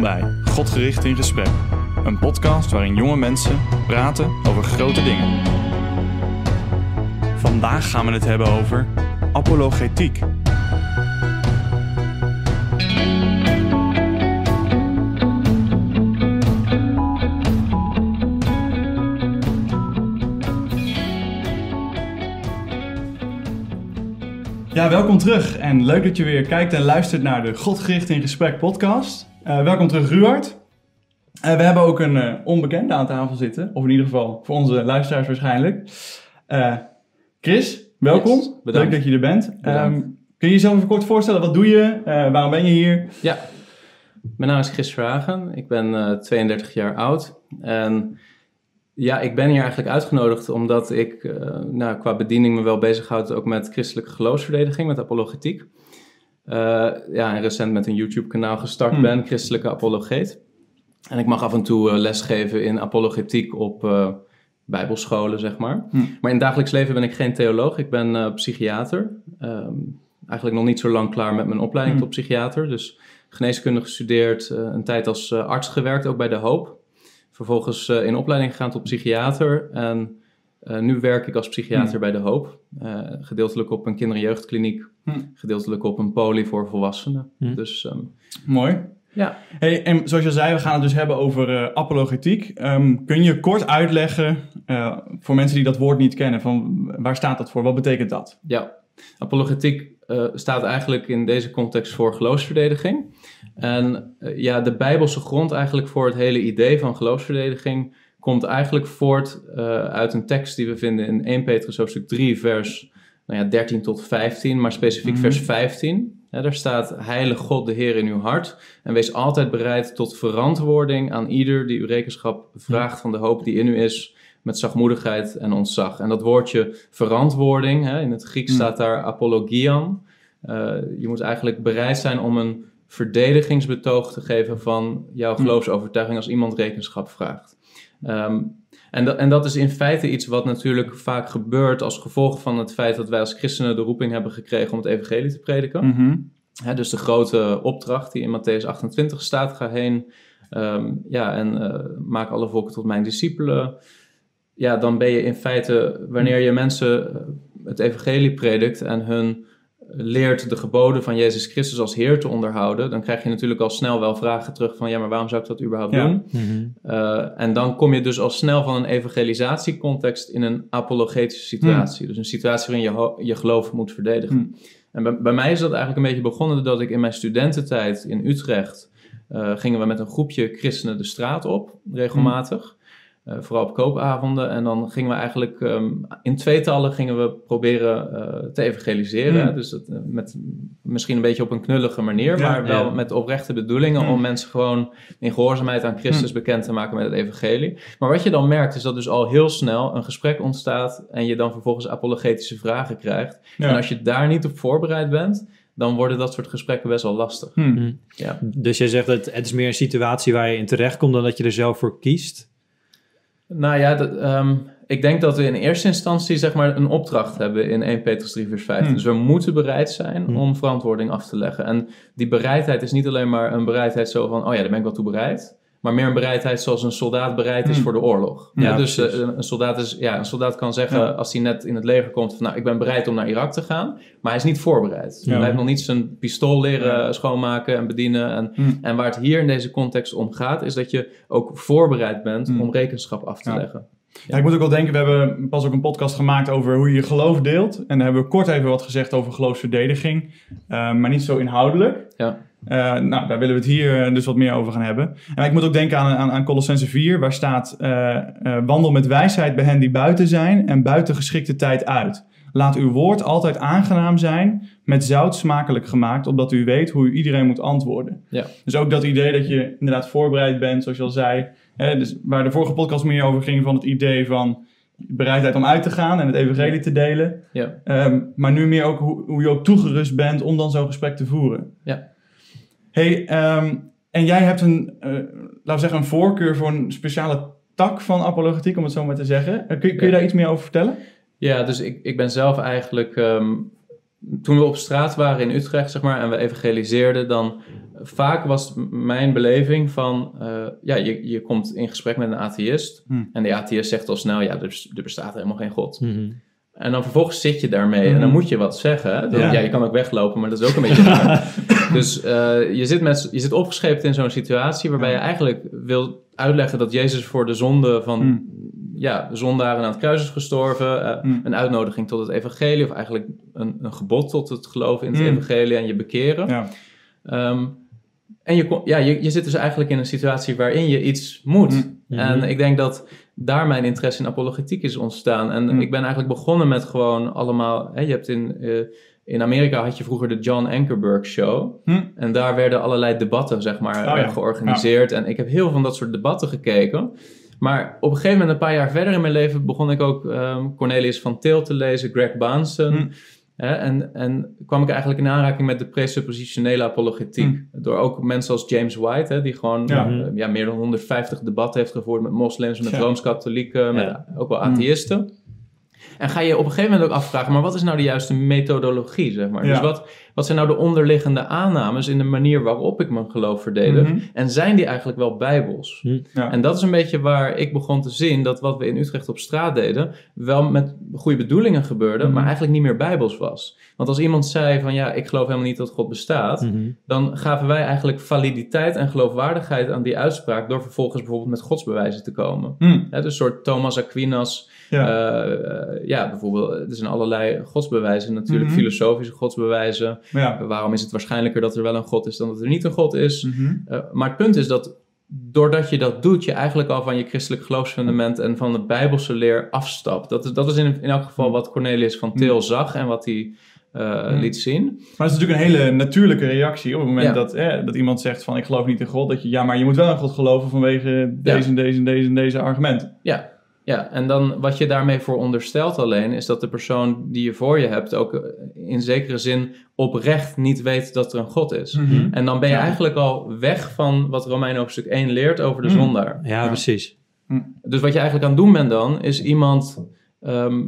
Bij Godgericht in Gesprek. Een podcast waarin jonge mensen praten over grote dingen. Vandaag gaan we het hebben over apologetiek. Ja, welkom terug en leuk dat je weer kijkt en luistert naar de Godgericht in Gesprek podcast. Uh, welkom terug, Ruard. Uh, we hebben ook een uh, onbekende aan tafel zitten, of in ieder geval voor onze luisteraars waarschijnlijk. Chris, welkom. Yes, leuk dat je er bent. Um, kun je jezelf even kort voorstellen? Wat doe je? waarom ben je hier? Ja, mijn naam is Chris Vragen. Ik ben 32 jaar oud en ja, ik ben hier eigenlijk uitgenodigd omdat ik nou, qua bediening me wel bezighoud ook met christelijke geloofsverdediging, met apologetiek. Uh, ja, en recent met een YouTube-kanaal gestart hmm. ben, Christelijke Apologeet. En ik mag af en toe uh, lesgeven in apologetiek op bijbelscholen, zeg maar. Hmm. Maar in het dagelijks leven ben ik geen theoloog, ik ben psychiater. Um, eigenlijk nog niet zo lang klaar met mijn opleiding hmm. tot psychiater. Dus geneeskunde gestudeerd, een tijd als arts gewerkt, ook bij De Hoop. Vervolgens in opleiding gegaan tot psychiater. En uh, nu werk ik als psychiater hmm. bij De Hoop. Uh, gedeeltelijk op een kinder- en jeugdkliniek. Hmm. Gedeeltelijk op een poli voor volwassenen. Hmm. Dus, um, Mooi. Ja. Hey, en zoals je zei, we gaan het dus hebben over apologetiek. Um, kun je kort uitleggen, voor mensen die dat woord niet kennen, van waar staat dat voor? Wat betekent dat? Ja, apologetiek staat eigenlijk in deze context voor geloofsverdediging. En uh, ja, de bijbelse grond eigenlijk voor het hele idee van geloofsverdediging komt eigenlijk voort uh, uit een tekst die we vinden in 1 Petrus hoofdstuk 3 vers nou ja, 13 tot 15, maar specifiek mm-hmm. vers 15. Ja, daar staat, heilig God de Heer in uw hart en wees altijd bereid tot verantwoording aan ieder die uw rekenschap vraagt van de hoop die in u is, met zachtmoedigheid en ontzag. En dat woordje verantwoording, hè, in het Grieks mm. staat daar apologian. Uh, je moet eigenlijk bereid zijn om een verdedigingsbetoog te geven van jouw hm. geloofsovertuiging als iemand rekenschap vraagt. Um, en, dat, en dat is in feite iets wat natuurlijk vaak gebeurt als gevolg van het feit dat wij als christenen de roeping hebben gekregen om het evangelie te prediken. Mm dus de grote opdracht die in Matthäus 28 staat, ga heen um, ja, en uh, maak alle volken tot mijn discipelen. Ja, dan ben je in feite, wanneer je mensen eh, het evangelie predikt en hun leert de geboden van Jezus Christus als Heer te onderhouden, dan krijg je natuurlijk al snel wel vragen terug van ja, maar waarom zou ik dat überhaupt doen? Mhm. Uh, en dan kom je dus al snel van een evangelisatiecontext in een apologetische situatie. Mhm. Dus een situatie waarin je je geloof moet verdedigen. Mhm. En bij, bij, mij is dat eigenlijk een beetje begonnen dat ik in mijn studententijd in Utrecht uh, gingen we met een groepje christenen de straat op, regelmatig. Uh, vooral op koopavonden. En dan gingen we eigenlijk um, in tweetallen gingen we proberen uh, te evangeliseren. Hmm. Dus dat, uh, met misschien een beetje op een knullige manier, ja, maar wel ja. met oprechte bedoelingen hmm. om mensen gewoon in gehoorzaamheid aan Christus hmm. bekend te maken met het evangelie. Maar wat je dan merkt is dat dus al heel snel een gesprek ontstaat en je dan vervolgens apologetische vragen krijgt. Ja. En als je daar niet op voorbereid bent, dan worden dat soort gesprekken best wel lastig. Hmm. Ja. Dus jij zegt dat het is meer een situatie waar je in terecht komt dan dat je er zelf voor kiest? Nou ja, dat, um, ik denk dat we in eerste instantie zeg maar een opdracht hebben in 1 Petrus 3 vers 5. Hmm. Dus we moeten bereid zijn hmm. om verantwoording af te leggen. En die bereidheid is niet alleen maar een bereidheid zo van, oh ja, daar ben ik wel toe bereid maar meer een bereidheid zoals een soldaat bereid is hmm. voor de oorlog. Ja, dus uh, een, soldaat is, ja, een soldaat kan zeggen ja. als hij net in het leger komt van nou, ik ben bereid om naar Irak te gaan, maar hij is niet voorbereid. Ja. Hij heeft nog niet zijn pistool leren schoonmaken en bedienen. En, hmm. en waar het hier in deze context om gaat, is dat je ook voorbereid bent hmm. om rekenschap af te leggen. Ja, ik moet ook wel denken, we hebben pas ook een podcast gemaakt over hoe je je geloof deelt. En daar hebben we kort even wat gezegd over geloofsverdediging, uh, maar niet zo inhoudelijk. Ja. Uh, nou, daar willen we het hier eh, dus wat meer over gaan hebben. En ik moet ook denken aan, aan, aan Colossense 4, waar staat: uh, Wandel met wijsheid bij hen die buiten zijn en buiten geschikte tijd uit. Laat uw woord altijd aangenaam zijn, met zout smakelijk gemaakt, opdat u weet hoe u iedereen moet antwoorden. Ja. Dus ook dat idee dat je inderdaad voorbereid bent, zoals je al zei. Hè, dus waar de vorige podcast meer over ging, van het idee van bereidheid om uit te gaan en het evangelie te delen. Ja. Um, maar nu meer ook hoe, hoe je ook toegerust bent om dan zo'n gesprek te voeren. Ja. Hey, um, en jij hebt een, uh, laten we zeggen, een voorkeur voor een speciale tak van apologetiek, om het zo maar te zeggen. Uh, kun, kun je daar iets meer over vertellen? Ja, dus ik, ik ben zelf eigenlijk um, toen we op straat waren in Utrecht, zeg maar, en we evangeliseerden, dan vaak was mijn beleving van, uh, ja, je, je komt in gesprek met een atheïst Hmm. en die atheïst zegt al snel, ja, er, er bestaat helemaal geen God. Mhm. En dan vervolgens zit je daarmee en dan Mhm. moet je wat zeggen. Dan- Ja. ja. je kan ook weglopen, maar dat is ook een beetje raar. Dus eh, je, zit met, je zit opgescheept in zo'n situatie waarbij Ja. je eigenlijk wil uitleggen dat Jezus voor de zonde van Hmm. ja, zondaren aan het kruis is gestorven. eh, Hmm. Een uitnodiging tot het evangelie of eigenlijk een, een gebod tot het geloven in het evangelie en je bekeren. Ja. Ehm, en je, ja, je, je zit dus eigenlijk in een situatie waarin je iets moet. Mm. Mhm. En ik denk dat daar mijn interesse in apologetiek is ontstaan. En Mm. ik ben eigenlijk begonnen met gewoon allemaal... Hè, je hebt in, eh, in Amerika had je vroeger de John Ankerberg Show. Hm. En daar werden allerlei debatten, zeg maar, Oh ja. eh, georganiseerd. En ik heb heel veel van dat soort debatten gekeken. Maar op een gegeven moment, een paar jaar verder in mijn leven, begon ik ook ehm, Cornelius van Til te lezen, Greg Bahnsen. Hm. Hè, en, en kwam ik eigenlijk in aanraking met de presuppositionele apologetiek. Door ook mensen als James White, hè, die gewoon Ja. eh, ja, meer dan 150 debatten heeft gevoerd met moslims, met Ja. rooms-katholieken, met ook wel atheïsten. En ga je op een gegeven moment ook afvragen, maar wat is nou de juiste methodologie, zeg maar? Ja. Dus wat, wat zijn nou de onderliggende aannames in de manier waarop ik mijn geloof verdedig? Mhm. En zijn die eigenlijk wel bijbels? Ja. En dat is een beetje waar ik begon te zien dat wat we in Utrecht op straat deden, wel met goede bedoelingen gebeurde, Mhm. maar eigenlijk niet meer bijbels was. Want als iemand zei van ja, ik geloof helemaal niet dat God bestaat, Mhm. dan gaven wij eigenlijk validiteit en geloofwaardigheid aan die uitspraak door vervolgens bijvoorbeeld met godsbewijzen te komen. Hè, dus een soort Thomas Aquinas, Ja. ja. Ja, bijvoorbeeld, er zijn allerlei godsbewijzen natuurlijk, Mhm. filosofische godsbewijzen. ja. Waarom is het waarschijnlijker dat er wel een God is dan dat er niet een God is? Mhm. Uh, maar het punt is dat doordat je dat doet, je eigenlijk al van je christelijk geloofsfundament en van de bijbelse leer afstapt. Dat is, dat is in, in elk geval wat Cornelius van Til zag en wat hij uh, Mm. liet zien. Maar het is natuurlijk een hele natuurlijke reactie op het moment Ja. dat, eh, dat iemand zegt van ik geloof niet in God. Dat je ja, maar je moet wel in God geloven vanwege deze en deze en deze en deze argumenten. Ja. Ja, en dan wat je daarmee voor onderstelt alleen, is dat de persoon die je voor je hebt ook uh, in zekere zin oprecht niet weet dat er een God is. Mhm. En dan ben je Ja. eigenlijk al weg van wat Romein hoofdstuk 1 leert over de Mm. zondaar. Ja, Ja. precies. Dus wat je eigenlijk aan het doen bent dan, is iemand. ehm,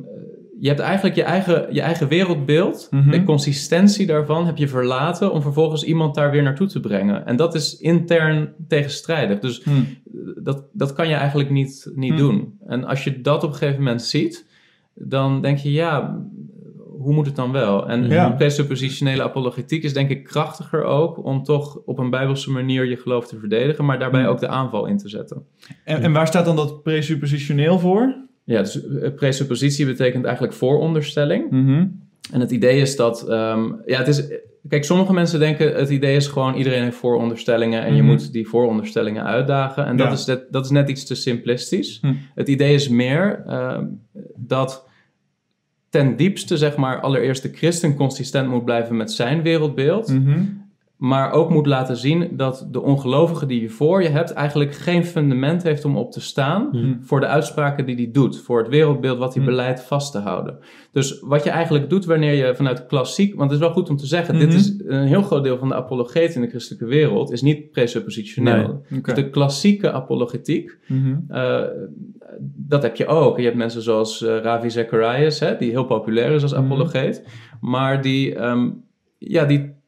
je hebt eigenlijk je eigen, je eigen wereldbeeld, Mhm. de consistentie daarvan heb je verlaten om vervolgens iemand daar weer naartoe te brengen. En dat is intern tegenstrijdig. Dus Hm. dat, dat kan je eigenlijk niet, niet Hmm. doen. En als je dat op een gegeven moment ziet, dan denk je, ja, hoe moet het dan wel? En Ja. presuppositionele apologetiek is denk ik krachtiger ook om toch op een bijbelse manier je geloof te verdedigen, maar daarbij ook de aanval in te zetten. En, en waar staat dan dat presuppositioneel voor? Ja, dus eh, presuppositie betekent eigenlijk vooronderstelling. Mhm. En het idee is dat, ehm, ja, het is, kijk, sommige mensen denken het idee is gewoon iedereen heeft vooronderstellingen en je Mhm. moet die vooronderstellingen uitdagen. En dat, Ja. is, net, dat is net iets te simplistisch. Hm. Het idee is meer ehm, dat ten diepste, zeg maar, allereerst de christen consistent moet blijven met zijn wereldbeeld. Mhm. Maar ook moet laten zien dat de ongelovige die je voor je hebt eigenlijk geen fundament heeft om op te staan Mhm. voor de uitspraken die hij doet, voor het wereldbeeld wat hij Mhm. beleidt vast te houden. Dus wat je eigenlijk doet wanneer je vanuit klassiek, want het is wel goed om te zeggen, dit Mhm. is een heel groot deel van de apologeet in de christelijke wereld, is niet presuppositioneel. Oké. De klassieke apologetiek, Mhm. eh, dat heb je ook. Je hebt mensen zoals eh, Ravi Zacharias, hè, die heel populair is als Mhm. apologeet, maar die, ehm, ja, die,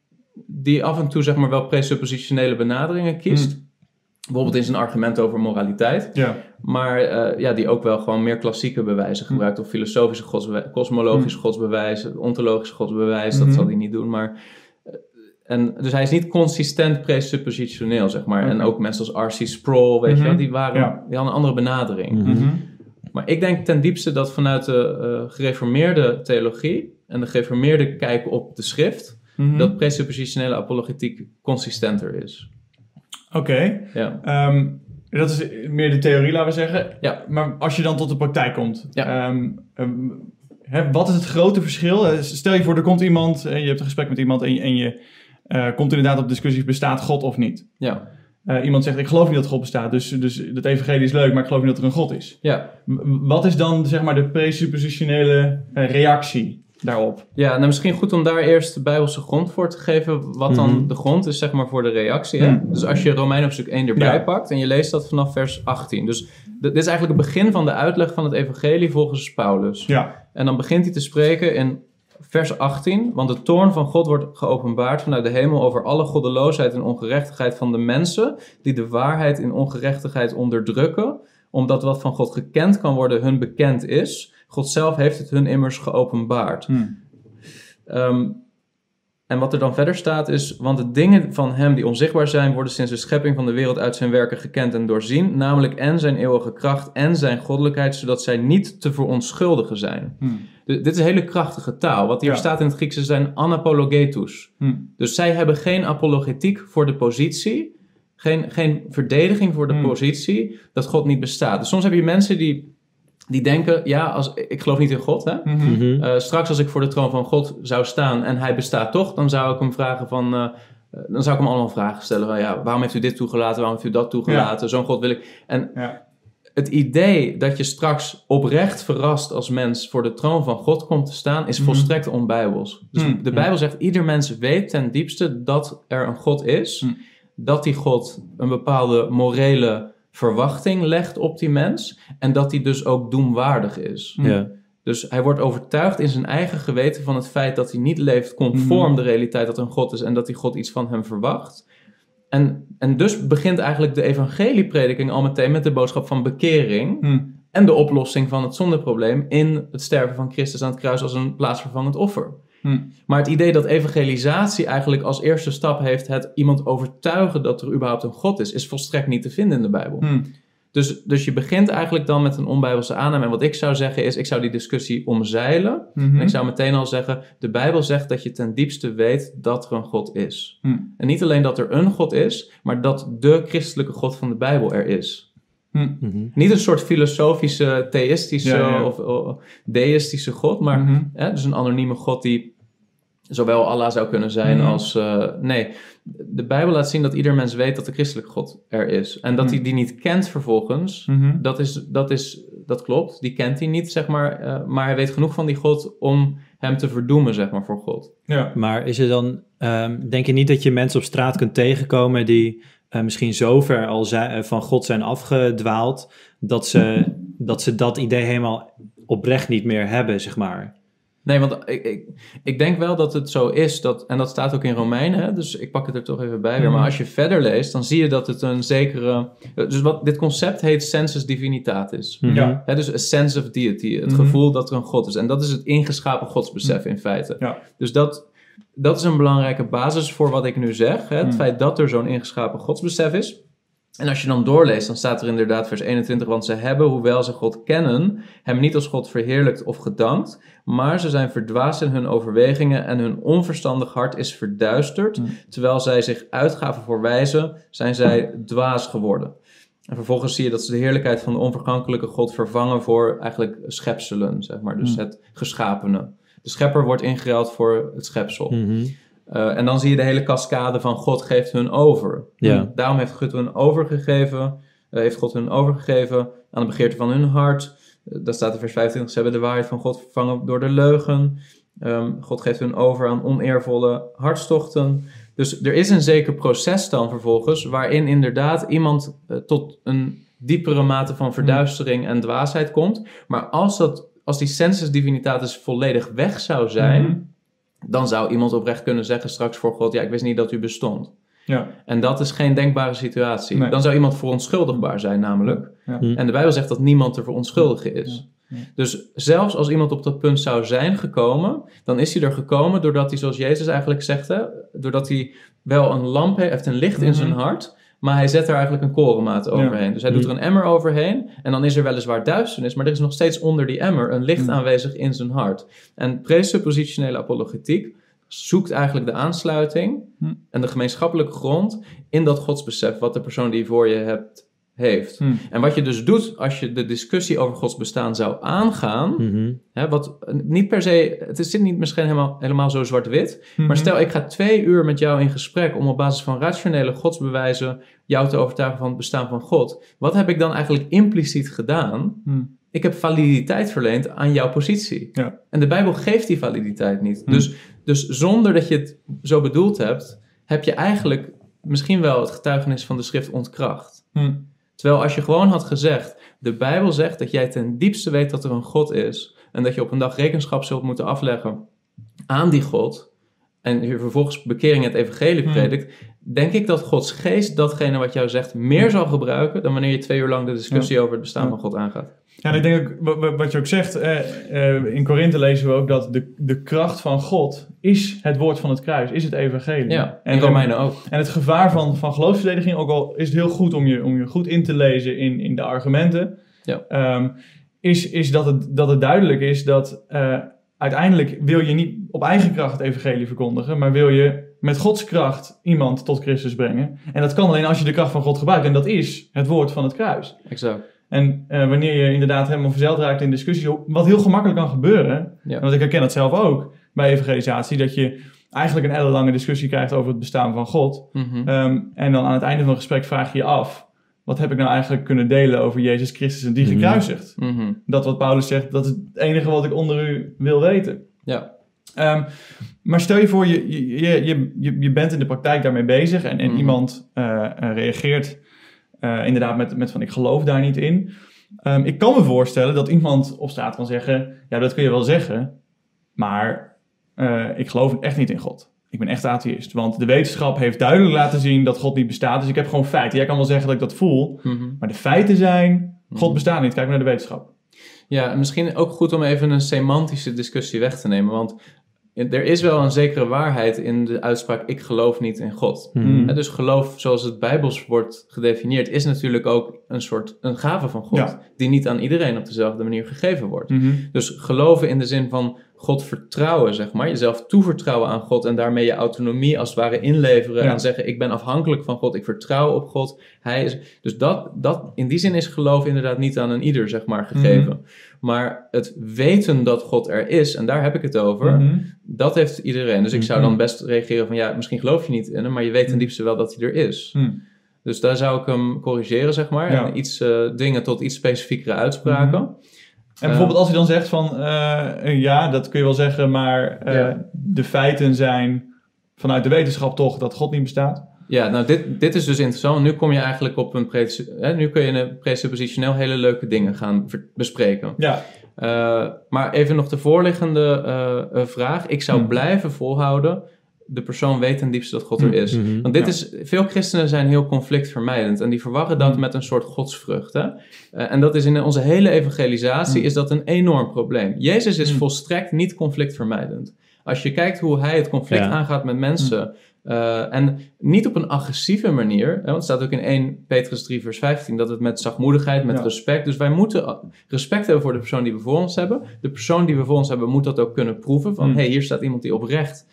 die af en toe zeg maar wel presuppositionele benaderingen kiest. Mhm. Bijvoorbeeld in zijn argument over moraliteit. Ja. Maar eh, ja, die ook wel gewoon meer klassieke bewijzen gebruikt. Of filosofische godsbewijs, kosmologische godsbewijs, ontologische godsbewijs. Dat zal hij niet doen. Maar, eh, en, dus hij is niet consistent presuppositioneel, zeg maar. En ook mensen als R.C. Sproul, weet je wel, die, waren, Ja. die hadden een andere benadering. Mhm. Maar ik denk ten diepste dat vanuit de eh, gereformeerde theologie en de gereformeerde kijk op de schrift, Mhm. dat presuppositionele apologetiek consistenter is. Oké. Ja. Ehm, dat is meer de theorie, laten we zeggen. Ja. Maar als je dan tot de praktijk komt, Ja. ehm, ehm, hè, wat is het grote verschil? Eh, Stel je voor, er komt iemand, eh, je hebt een gesprek met iemand en je, en je eh, komt inderdaad op discussie, bestaat God of niet? Ja. Iemand zegt, ik geloof niet dat God bestaat, dus, dus het evangelie is leuk, maar ik geloof niet dat er een God is. Ja. Wat is dan, zeg maar, de presuppositionele reactie daarop? Ja, nou misschien goed om daar eerst de Bijbelse grond voor te geven. Wat dan Mhm. de grond is, zeg maar, voor de reactie. Hè? Mhm. Dus als je Romein hoofdstuk 1 erbij Ja. pakt en je leest dat vanaf vers 18. Dus dit is eigenlijk het begin van de uitleg van het evangelie volgens Paulus. Ja. En dan begint hij te spreken in vers 18. Want de toorn van God wordt geopenbaard vanuit de hemel over alle goddeloosheid en ongerechtigheid van de mensen die de waarheid in ongerechtigheid onderdrukken, omdat wat van God gekend kan worden hun bekend is. God zelf heeft het hun immers geopenbaard. Hmm. Ehm, en wat er dan verder staat is, want de dingen van hem die onzichtbaar zijn, worden sinds de schepping van de wereld uit zijn werken gekend en doorzien, namelijk en zijn eeuwige kracht en zijn goddelijkheid, zodat zij niet te verontschuldigen zijn. Hmm. Dit is hele krachtige taal. Wat hier Ja. staat in het Grieks is zijn anapologetus. Hmm. Dus zij hebben geen apologetiek voor de positie, geen, geen verdediging voor de Hmm. positie dat God niet bestaat. Dus soms heb je mensen die, die denken, ja, als, ik geloof niet in God, hè? Mhm. Mhm. Eh, straks als ik voor de troon van God zou staan en hij bestaat toch, dan zou ik hem vragen van, eh, eh, dan zou ik hem allemaal vragen stellen van, ja, waarom heeft u dit toegelaten, waarom heeft u dat toegelaten, zo'n God wil ik. En Ja. het idee dat je straks oprecht verrast als mens voor de troon van God komt te staan, is Mhm. volstrekt onbijbels. Dus de Bijbel zegt, ieder mens weet ten diepste dat er een God is. Dat die God een bepaalde morele verwachting legt op die mens en dat die dus ook doemwaardig is. Ja. Dus hij wordt overtuigd in zijn eigen geweten van het feit dat hij niet leeft conform Mhm. de realiteit dat een God is en dat die God iets van hem verwacht. En, en dus begint eigenlijk de evangelieprediking al meteen met de boodschap van bekering Hmm. en de oplossing van het zondeprobleem in het sterven van Christus aan het kruis als een plaatsvervangend offer. Hmm. Maar het idee dat evangelisatie eigenlijk als eerste stap heeft het iemand overtuigen dat er überhaupt een God is, is volstrekt niet te vinden in de Bijbel. Hmm. Dus, dus je begint eigenlijk dan met een onbijbelse aanname. En wat ik zou zeggen is, ik zou die discussie omzeilen. Mhm. En ik zou meteen al zeggen, de Bijbel zegt dat je ten diepste weet dat er een God is. Hmm. En niet alleen dat er een God is, maar dat de christelijke God van de Bijbel er is. Hmm. Mhm. Niet een soort filosofische, theïstische Ja, ja. Of, of deïstische God, maar Mhm. hè, dus een anonieme God die zowel Allah zou kunnen zijn Mhm. als... eh, nee, de Bijbel laat zien dat ieder mens weet dat de christelijke God er is. En dat Mhm. hij die niet kent vervolgens, Mhm. dat, is, dat, is, dat klopt. Die kent hij niet, zeg maar. eh, maar hij weet genoeg van die God om hem te verdoemen, zeg maar, voor God. Ja. Maar is er dan, ehm, denk je niet dat je mensen op straat kunt tegenkomen die eh, misschien zo ver al zi- eh, van God zijn afgedwaald, dat ze, dat ze dat idee helemaal oprecht niet meer hebben, zeg maar? Nee, want ik, ik, ik denk wel dat het zo is, dat, en dat staat ook in Romeinen, hè, dus ik pak het er toch even bij weer. Mhm. Maar als je verder leest, dan zie je dat het een zekere... Dus wat, dit concept heet sensus divinitatis. Mhm. Ja. Hè, dus a sense of deity, het Mhm. gevoel dat er een God is. En dat is het ingeschapen godsbesef in feite. Ja. Dus dat, dat is een belangrijke basis voor wat ik nu zeg. Hè? Het feit dat er zo'n ingeschapen godsbesef is. En als je dan doorleest, dan staat er inderdaad vers 21, want ze hebben, hoewel ze God kennen, hem niet als God verheerlijkt of gedankt, maar ze zijn verdwaasd in hun overwegingen en hun onverstandig hart is verduisterd, Hmm. terwijl zij zich uitgaven voor wijzen, zijn zij dwaas geworden. En vervolgens zie je dat ze de heerlijkheid van de onvergankelijke God vervangen voor eigenlijk schepselen, zeg maar, dus Hmm. het geschapene. De schepper wordt ingeruild voor het schepsel. Mhm. Uh, en dan zie je de hele cascade van God geeft hun over. Ja. Daarom heeft God hun overgegeven, uh, heeft God hun overgegeven aan de begeerte van hun hart. Uh, daar staat in vers 25, ze hebben de waarheid van God vervangen door de leugen. Um, God geeft hun over aan oneervolle hartstochten. Dus er is een zeker proces dan vervolgens, waarin inderdaad iemand tot een diepere mate van verduistering en dwaasheid komt. Maar als, dat, als die sensus divinitatis volledig weg zou zijn, Mhm. Dan zou iemand oprecht kunnen zeggen straks voor God, ja, ik wist niet dat u bestond. Ja. En dat is geen denkbare situatie. Nee. Dan zou iemand verontschuldigbaar zijn namelijk. Ja. En de Bijbel zegt dat niemand te verontschuldigen is. Ja. Ja. Dus zelfs als iemand op dat punt zou zijn gekomen, dan is hij er gekomen doordat hij, zoals Jezus eigenlijk zegt, hè, doordat hij wel een lamp heeft, heeft een licht in zijn Mhm. hart, maar hij zet er eigenlijk een korenmaat overheen. Dus hij doet er een emmer overheen en dan is er weliswaar duisternis, maar er is nog steeds onder die emmer een licht Mhm. aanwezig in zijn hart. En presuppositionele apologetiek zoekt eigenlijk de aansluiting Mhm. en de gemeenschappelijke grond in dat godsbesef wat de persoon die je voor je hebt heeft. Hm. En wat je dus doet als je de discussie over Gods bestaan zou aangaan, Mhm. hè, wat eh, niet per se, het is niet misschien helemaal, helemaal zo zwart-wit, Mhm. maar stel ik ga twee uur met jou in gesprek om op basis van rationele godsbewijzen jou te overtuigen van het bestaan van God. Wat heb ik dan eigenlijk impliciet gedaan? Hm. Ik heb validiteit verleend aan jouw positie. Ja. En de Bijbel geeft die validiteit niet. Hm. Dus, dus zonder dat je het zo bedoeld hebt, heb je eigenlijk misschien wel het getuigenis van de schrift ontkracht. Terwijl als je gewoon had gezegd, de Bijbel zegt dat jij ten diepste weet dat er een God is en dat je op een dag rekenschap zult moeten afleggen aan die God en je vervolgens bekering het evangelie Hmm. predikt, denk ik dat Gods geest datgene wat jou zegt meer zal gebruiken dan wanneer je twee uur lang de discussie over het bestaan Ja. van God aangaat. Ja, en ik denk ook, wa- wa- wat je ook zegt, eh, eh, in Korinthe lezen we ook dat de, de kracht van God is het woord van het kruis, is het evangelie. Ja, en en, Romeinen ook. en het gevaar van, van geloofsverdediging, ook al is het heel goed om je, om je goed in te lezen in, in de argumenten, Ja. ehm, is, is dat, het, dat het duidelijk is dat eh, uiteindelijk wil je niet op eigen kracht het evangelie verkondigen, maar wil je met Gods kracht iemand tot Christus brengen. En dat kan alleen als je de kracht van God gebruikt. En dat is het woord van het kruis. Exact. En eh, wanneer je inderdaad helemaal verzeild raakt in discussie, wat heel gemakkelijk kan gebeuren, Ja. want ik herken dat zelf ook bij evangelisatie, dat je eigenlijk een ellenlange discussie krijgt over het bestaan van God. Mhm. Ehm, en dan aan het einde van het gesprek vraag je je af, wat heb ik nou eigenlijk kunnen delen over Jezus Christus en die Mhm. gekruisigd? Mhm. Dat wat Paulus zegt, dat is het enige wat ik onder u wil weten. Ja. Ehm, maar stel je voor, je, je, je, je, je bent in de praktijk daarmee bezig en, en iemand eh, reageert eh, inderdaad met, met van ik geloof daar niet in. Ehm, ik kan me voorstellen dat iemand op straat kan zeggen, ja dat kun je wel zeggen, maar eh, ik geloof echt niet in God. Ik ben echt atheïst, want de wetenschap heeft duidelijk laten zien dat God niet bestaat. Dus ik heb gewoon feiten. Jij kan wel zeggen dat ik dat voel, Mhm. maar de feiten zijn, God Mhm. bestaat niet. Kijk maar naar de wetenschap. Ja, en misschien ook goed om even een semantische discussie weg te nemen. Want er is wel een zekere waarheid in de uitspraak: ik geloof niet in God. Hè, dus geloof, zoals het Bijbels wordt gedefinieerd, is natuurlijk ook een soort een gave van God, Ja. die niet aan iedereen op dezelfde manier gegeven wordt. Mhm. Dus geloven in de zin van God vertrouwen, zeg maar. Jezelf toevertrouwen aan God en daarmee je autonomie als het ware inleveren. Ja. En zeggen, ik ben afhankelijk van God, ik vertrouw op God. Hij is, dus dat, dat, in die zin is geloof inderdaad niet aan een ieder, zeg maar, gegeven. Mhm. Maar het weten dat God er is, en daar heb ik het over, Mhm. dat heeft iedereen. Dus ik zou Mhm. dan best reageren van, ja, misschien geloof je niet in hem, maar je weet ten Mhm. diepste wel dat hij er is. Mhm. Dus daar zou ik hem corrigeren, zeg maar. Ja. En iets uh, dingen tot iets specifiekere uitspraken. Mhm. En bijvoorbeeld als hij dan zegt van, uh, ja, dat kun je wel zeggen, maar uh, Ja. de feiten zijn vanuit de wetenschap toch dat God niet bestaat. Ja, nou dit, dit is dus interessant. Nu kom je eigenlijk op een, hè, nu kun je een presuppositioneel hele leuke dingen gaan bespreken. Ja. Uh, maar even nog de voorliggende vraag. Ik zou Hmm. blijven volhouden, de persoon weet ten diepste dat God er is. Mhm. Want dit Ja. is, veel christenen zijn heel conflictvermijdend en die verwarren dat Hmm. met een soort godsvrucht. Hè? Uh, en dat is in onze hele evangelisatie Hmm. is dat een enorm probleem. Jezus is volstrekt niet conflictvermijdend. Als je kijkt hoe hij het conflict Ja. aangaat met mensen. uh, en niet op een agressieve manier. Hè, want het staat ook in 1 Petrus 3 vers 15 dat het met zachtmoedigheid, met Ja. respect. Dus wij moeten respect hebben voor de persoon die we voor ons hebben. De persoon die we voor ons hebben moet dat ook kunnen proeven. Van Hmm. hey, hier staat iemand die oprecht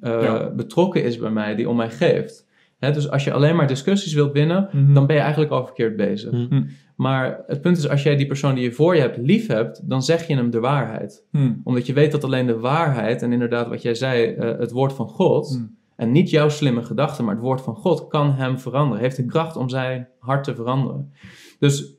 uh, Ja. betrokken is bij mij, die om mij geeft. Hè, dus als je alleen maar discussies wilt winnen, Mhm. dan ben je eigenlijk al verkeerd bezig. Mhm. Maar het punt is, als jij die persoon die je voor je hebt lief hebt, dan zeg je hem de waarheid. Omdat je weet dat alleen de waarheid, en inderdaad wat jij zei, eh, het woord van God, en niet jouw slimme gedachten, maar het woord van God, kan hem veranderen. Heeft de kracht om zijn hart te veranderen. Dus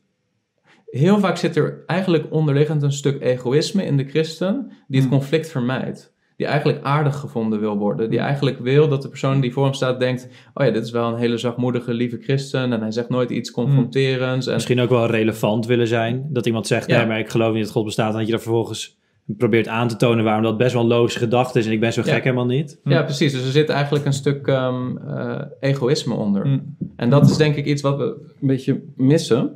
heel vaak zit er eigenlijk onderliggend een stuk egoïsme in de christen, die het conflict vermijdt. Die eigenlijk aardig gevonden wil worden. Die eigenlijk wil dat de persoon die voor hem staat denkt: Oh ja, dit is wel een hele zachtmoedige, lieve christen. En hij zegt nooit iets confronterends. En Misschien ook wel relevant willen zijn. Dat iemand zegt, Ja. nee, maar ik geloof niet dat God bestaat. En dat je er vervolgens probeert aan te tonen waarom dat best wel een logische gedachte is. En ik ben zo Ja. gek helemaal niet. Ja, precies. Dus er zit eigenlijk een stuk ehm, eh, egoïsme onder. Hmm. En dat is denk ik iets wat we een beetje missen.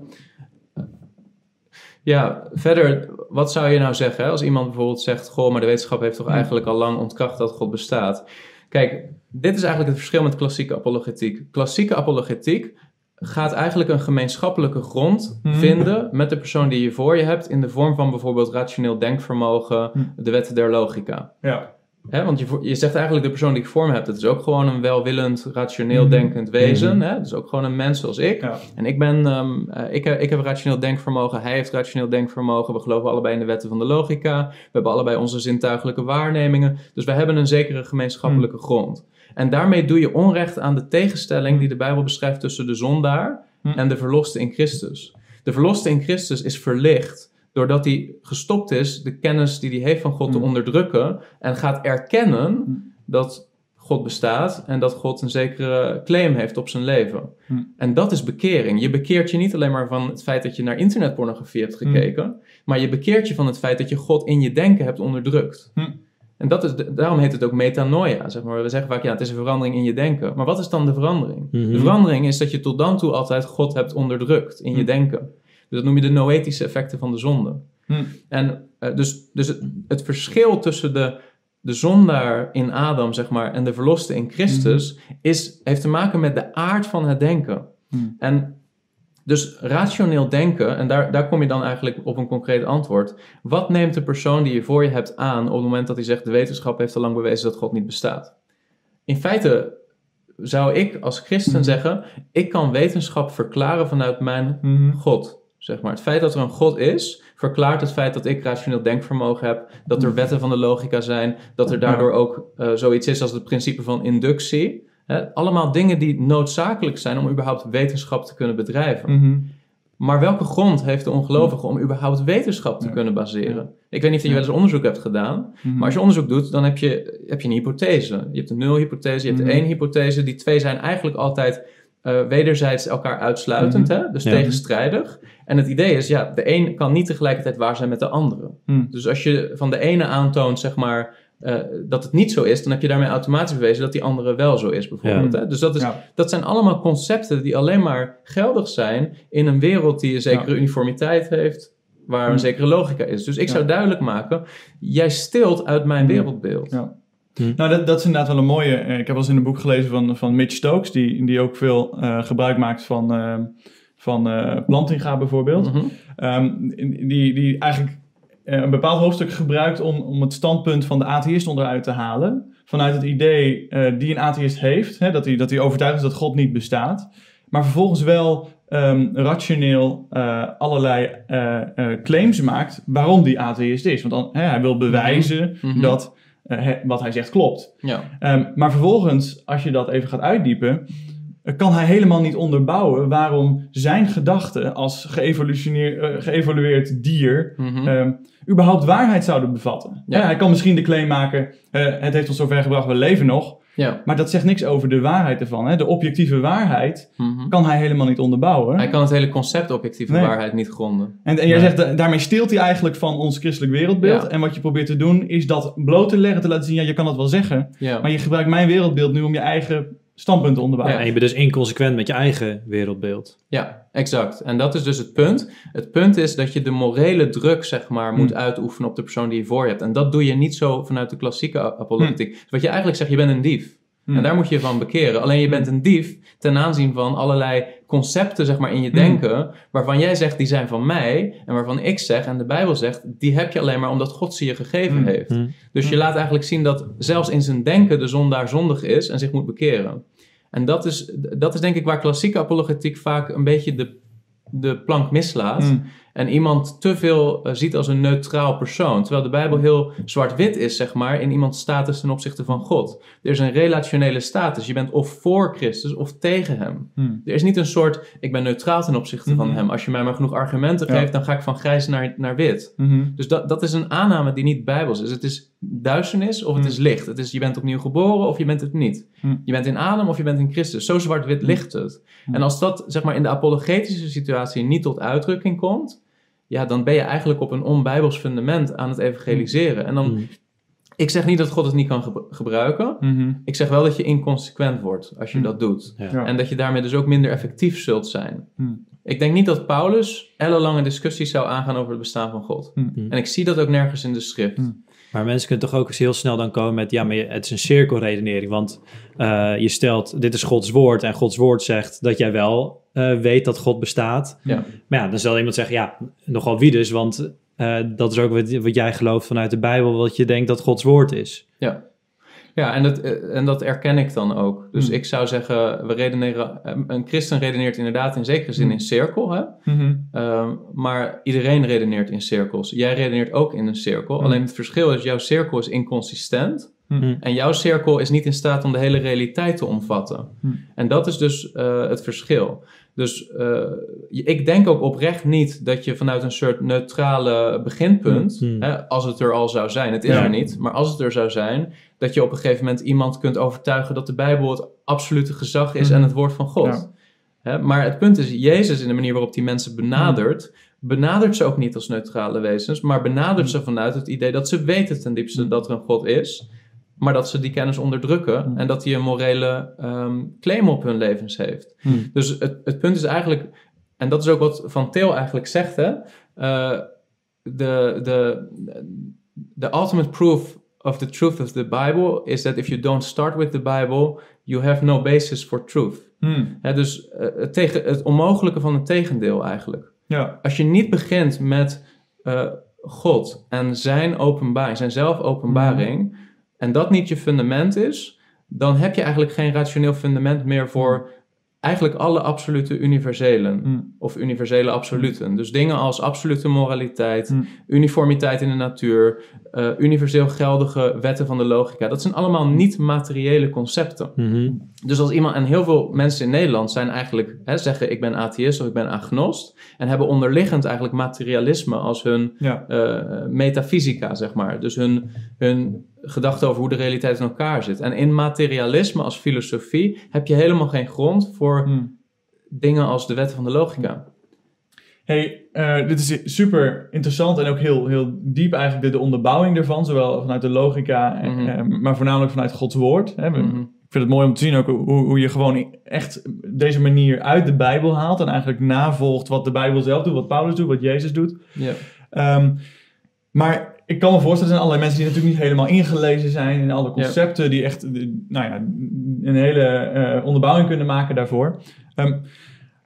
Ja, verder, wat zou je nou zeggen als iemand bijvoorbeeld zegt: Goh, maar de wetenschap heeft toch Hmm. eigenlijk al lang ontkracht dat God bestaat? Kijk, dit is eigenlijk het verschil met klassieke apologetiek. Klassieke apologetiek gaat eigenlijk een gemeenschappelijke grond Hmm. vinden met de persoon die je voor je hebt in de vorm van bijvoorbeeld rationeel denkvermogen, Hmm. de wetten der logica. Ja. Hè, want je, zegt eigenlijk de persoon die ik voor me heb, dat is ook gewoon een welwillend, rationeel Mhm. denkend wezen. Mhm. Hè? Dat is ook gewoon een mens zoals ik. Ja. En ik ben, ehm, eh, ik, heb, ik heb rationeel denkvermogen, hij heeft rationeel denkvermogen. We geloven allebei in de wetten van de logica. We hebben allebei onze zintuigelijke waarnemingen. Dus we hebben een zekere gemeenschappelijke grond. En daarmee doe je onrecht aan de tegenstelling die de Bijbel beschrijft tussen de zondaar Mhm. en de verloste in Christus. De verloste in Christus is verlicht doordat hij gestopt is de kennis die hij heeft van God te Mhm. onderdrukken en gaat erkennen Mhm. dat God bestaat en dat God een zekere claim heeft op zijn leven. Hm. En dat is bekering. Je bekeert je niet alleen maar van het feit dat je naar internetpornografie hebt gekeken, maar je bekeert je van het feit dat je God in je denken hebt onderdrukt. En dat is daarom heet het ook metanoia. Zeg maar. We zeggen vaak, ja, het is een verandering in je denken. Maar wat is dan de verandering? De verandering is dat je tot dan toe altijd God hebt onderdrukt in je denken. Dus dat noem je de noetische effecten van de zonde. Hm. En eh, dus, dus het, het verschil tussen de, de zondaar in Adam, zeg maar, en de verloste in Christus, is, heeft te maken met de aard van het denken. Hm. En dus rationeel denken, en daar, daar kom je dan eigenlijk op een concreet antwoord. Wat neemt de persoon die je voor je hebt aan op het moment dat hij zegt: de wetenschap heeft al lang bewezen dat God niet bestaat? In feite zou ik als christen zeggen: ik kan wetenschap verklaren vanuit mijn. God. Zeg maar. Het feit dat er een God is, verklaart het feit dat ik rationeel denkvermogen heb, dat er wetten van de logica zijn, dat er daardoor ook eh, zoiets is als het principe van inductie. Hè? Allemaal dingen die noodzakelijk zijn om überhaupt wetenschap te kunnen bedrijven. Mhm. Maar welke grond heeft de ongelovige om überhaupt wetenschap te Ja. kunnen baseren? Ja. Ik weet niet of je wel eens onderzoek hebt gedaan, Mhm. maar als je onderzoek doet, dan heb je, heb je een hypothese. Je hebt een nulhypothese, je hebt Mhm. één hypothese. Die twee zijn eigenlijk altijd eh, wederzijds elkaar uitsluitend, Mhm. hè? dus Ja. tegenstrijdig. En het idee is, ja, de een kan niet tegelijkertijd waar zijn met de andere. Hm. Dus als je van de ene aantoont, zeg maar, eh, dat het niet zo is, dan heb je daarmee automatisch bewezen dat die andere wel zo is, bijvoorbeeld. Ja. Hè? Dus dat, is, Ja. dat zijn allemaal concepten die alleen maar geldig zijn in een wereld die een zekere uniformiteit heeft, waar een Hm. zekere logica is. Dus ik zou duidelijk maken, jij stilt uit mijn wereldbeeld. Ja. Hm. Nou, dat, dat is inderdaad wel een mooie. eh, Ik heb wel eens in een boek gelezen van, van Mitch Stokes, die, die ook veel eh, gebruik maakt van, eh, van plantinga bijvoorbeeld. Mhm. Ehm, die, die eigenlijk een bepaald hoofdstuk gebruikt om, om het standpunt van de atheïst onderuit te halen. Vanuit het idee die een atheïst heeft, hè, dat, hij, dat hij overtuigd is dat God niet bestaat. Maar vervolgens wel ehm, rationeel allerlei claims maakt waarom die atheïst is. Want dan, hè, hij wil bewijzen Mhm. dat eh, hè, wat hij zegt klopt. Ja. Ehm, maar vervolgens, als je dat even gaat uitdiepen, eh, kan hij helemaal niet onderbouwen waarom zijn gedachten als geëvolutioneer- eh, geëvolueerd dier Mhm. ehm, überhaupt waarheid zouden bevatten. Ja. Ja, hij kan misschien de claim maken, eh, het heeft ons zover gebracht, we leven nog. Ja. Maar dat zegt niks over de waarheid ervan. Hè? De objectieve waarheid Mhm. kan hij helemaal niet onderbouwen. Hij kan het hele concept objectieve Nee. waarheid niet gronden. En, en jij Nee. zegt, da- daarmee steelt hij eigenlijk van ons christelijk wereldbeeld. Ja. En wat je probeert te doen, is dat bloot te leggen, te laten zien, ja, je kan dat wel zeggen. Ja. Maar je gebruikt mijn wereldbeeld nu om je eigen standpunt onderbouwen. En je bent dus inconsequent met je eigen wereldbeeld. Ja, exact. En dat is dus het punt. Het punt is dat je de morele druk, zeg maar, moet Hmm. uitoefenen op de persoon die je voor je hebt. En dat doe je niet zo vanuit de klassieke apologetiek. Dus wat je eigenlijk zegt, je bent een dief. Hmm. En daar moet je van bekeren. Alleen je bent een dief ten aanzien van allerlei concepten, zeg maar, in je Hmm. denken, waarvan jij zegt, die zijn van mij. En waarvan ik zeg, en de Bijbel zegt, die heb je alleen maar omdat God ze je gegeven Hmm. heeft. Hmm. Dus je laat eigenlijk zien dat zelfs in zijn denken de zondaar zondig is en zich moet bekeren. En dat is, dat is denk ik waar klassieke apologetiek vaak een beetje de, de plank mislaat. Hmm. En iemand te veel eh, ziet als een neutraal persoon. Terwijl de Bijbel heel zwart-wit is, zeg maar, in iemands status ten opzichte van God. Er is een relationele status. Je bent of voor Christus of tegen hem. Hmm. Er is niet een soort, ik ben neutraal ten opzichte van Mhm. hem. Als je mij maar genoeg argumenten Ja. geeft, dan ga ik van grijs naar, naar wit. Mhm. Dus dat, dat is een aanname die niet bijbels is. Het is duisternis of het Hmm. is licht. Het is je bent opnieuw geboren of je bent het niet. Hmm. Je bent in Adam of je bent in Christus. Zo zwart-wit ligt het. Hmm. En als dat zeg maar in de apologetische situatie niet tot uitdrukking komt, ja, dan ben je eigenlijk op een onbijbels fundament aan het evangeliseren. En dan, Hmm. ik zeg niet dat God het niet kan gebru- gebruiken. Mhm. Ik zeg wel dat je inconsequent wordt als je Hmm. dat doet. Ja. Ja. En dat je daarmee dus ook minder effectief zult zijn. Hmm. Ik denk niet dat Paulus ellenlange discussies zou aangaan over het bestaan van God. Hmm. En ik zie dat ook nergens in de schrift. Maar mensen kunnen toch ook eens heel snel dan komen met, ja, maar het is een cirkelredenering. Want eh, je stelt, dit is Gods woord en Gods woord zegt dat jij wel eh, weet dat God bestaat. Ja. Maar ja, dan zal iemand zeggen, ja, nogal wie dus, want eh, dat is ook wat, wat jij gelooft vanuit de Bijbel, wat je denkt dat Gods woord is. Ja, ja en, dat, eh, en dat erken ik dan ook. Dus Hmm. ik zou zeggen, we redeneren, eh, een christen redeneert inderdaad in zekere zin Hmm. in cirkel. Hè? Mhm. Ehm, maar iedereen redeneert in cirkels. Jij redeneert ook in een cirkel. Hmm. Alleen het verschil is, jouw cirkel is inconsistent. Mhm. En jouw cirkel is niet in staat om de hele realiteit te omvatten. Hmm. En dat is dus eh, het verschil. Dus eh, ik denk ook oprecht niet dat je vanuit een soort neutrale beginpunt, Hmm. hè, als het er al zou zijn, het is Ja. er niet, maar als het er zou zijn, dat je op een gegeven moment iemand kunt overtuigen dat de Bijbel het absolute gezag is en het woord van God. Ja. Hè, maar het punt is, Jezus in de manier waarop hij mensen benadert, benadert ze ook niet als neutrale wezens, maar benadert ze vanuit het idee dat ze weten ten diepste dat er een God is, maar dat ze die kennis onderdrukken en dat hij een morele ehm, claim op hun levens heeft. Dus het, het punt is eigenlijk, en dat is ook wat Van Til eigenlijk zegt, hè, uh, de, de, the ultimate proof of the truth of the Bible is that if you don't start with the Bible, you have no basis for truth. Hmm. dus uh, het, tegen, het onmogelijke van het tegendeel eigenlijk. Ja. Als je niet begint met uh, God en zijn openbaring, zijn zelfopenbaring, hmm. En dat niet je fundament is, dan heb je eigenlijk geen rationeel fundament meer voor eigenlijk alle absolute universelen hmm. of universele absoluten. Dus dingen als absolute moraliteit, hmm. uniformiteit in de natuur, uh, universeel geldige wetten van de logica. Dat zijn allemaal niet materiële concepten. Hmm. Dus als iemand, en heel veel mensen in Nederland zijn eigenlijk, hè, zeggen ik ben atheïst of ik ben agnost, en hebben onderliggend eigenlijk materialisme als hun ja. uh, metafysica, zeg maar. Dus hun, hun gedachte over hoe de realiteit in elkaar zit. En in materialisme als filosofie heb je helemaal geen grond voor hmm. dingen als de wetten van de logica. Hey, uh, dit is super interessant en ook heel, heel diep eigenlijk de, de onderbouwing ervan, zowel vanuit de logica, en, mhm. eh, maar voornamelijk vanuit Gods woord. Hè. Mhm. Ik vind het mooi om te zien ook hoe, hoe je gewoon echt deze manier uit de Bijbel haalt en eigenlijk navolgt wat de Bijbel zelf doet, wat Paulus doet, wat Jezus doet. Yeah. Um, maar ik kan me voorstellen, er zijn allerlei mensen die natuurlijk niet helemaal ingelezen zijn in alle concepten, die echt nou ja, een hele uh, onderbouwing kunnen maken daarvoor. Um,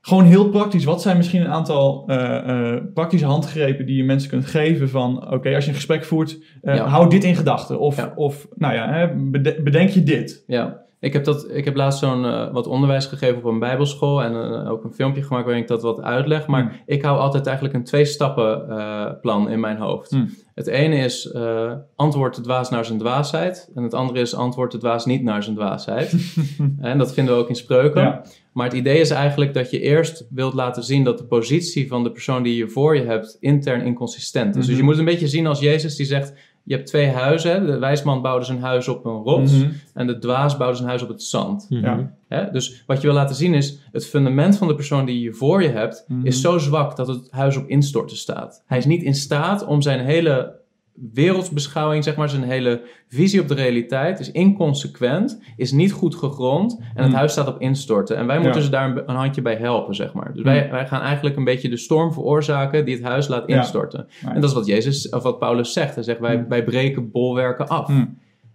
gewoon heel praktisch, wat zijn misschien een aantal uh, uh, praktische handgrepen die je mensen kunt geven van, oké, als je een gesprek voert, hou dit in gedachten. Of, of nou ja, hè, bedenk je dit. Ja. Ik heb, dat, ik heb laatst zo'n uh, wat onderwijs gegeven op een bijbelschool en uh, ook een filmpje gemaakt waarin ik dat wat uitleg. Maar hmm. ik hou altijd eigenlijk een twee-stappen uh, plan in mijn hoofd. Hmm. Het ene is antwoord de dwaas naar zijn dwaasheid. En het andere is antwoord de dwaas niet naar zijn dwaasheid. en dat vinden we ook in spreuken. Maar het idee is eigenlijk dat je eerst wilt laten zien dat de positie van de persoon die je voor je hebt intern inconsistent is. Dus je mhm. moet een beetje zien als Jezus die zegt je hebt twee huizen. De wijsman bouwde zijn huis op een rots mhm. en de dwaas bouwde zijn huis op het zand. Mhm. ja. Dus wat je wil laten zien is, het fundament van de persoon die je voor je hebt, is mhm. zo zwak dat het huis op instorten staat. Hij is niet in staat om zijn hele wereldsbeschouwing, zeg maar, zijn hele visie op de realiteit is inconsequent, is niet goed gegrond en het hmm. huis staat op instorten. En wij moeten ze daar een, handje bij helpen, zeg maar. Dus wij, hmm. wij gaan eigenlijk een beetje de storm veroorzaken die het huis laat instorten. En dat is wat Jezus, of wat Paulus zegt. Hij zegt, wij, hmm. wij breken bolwerken af.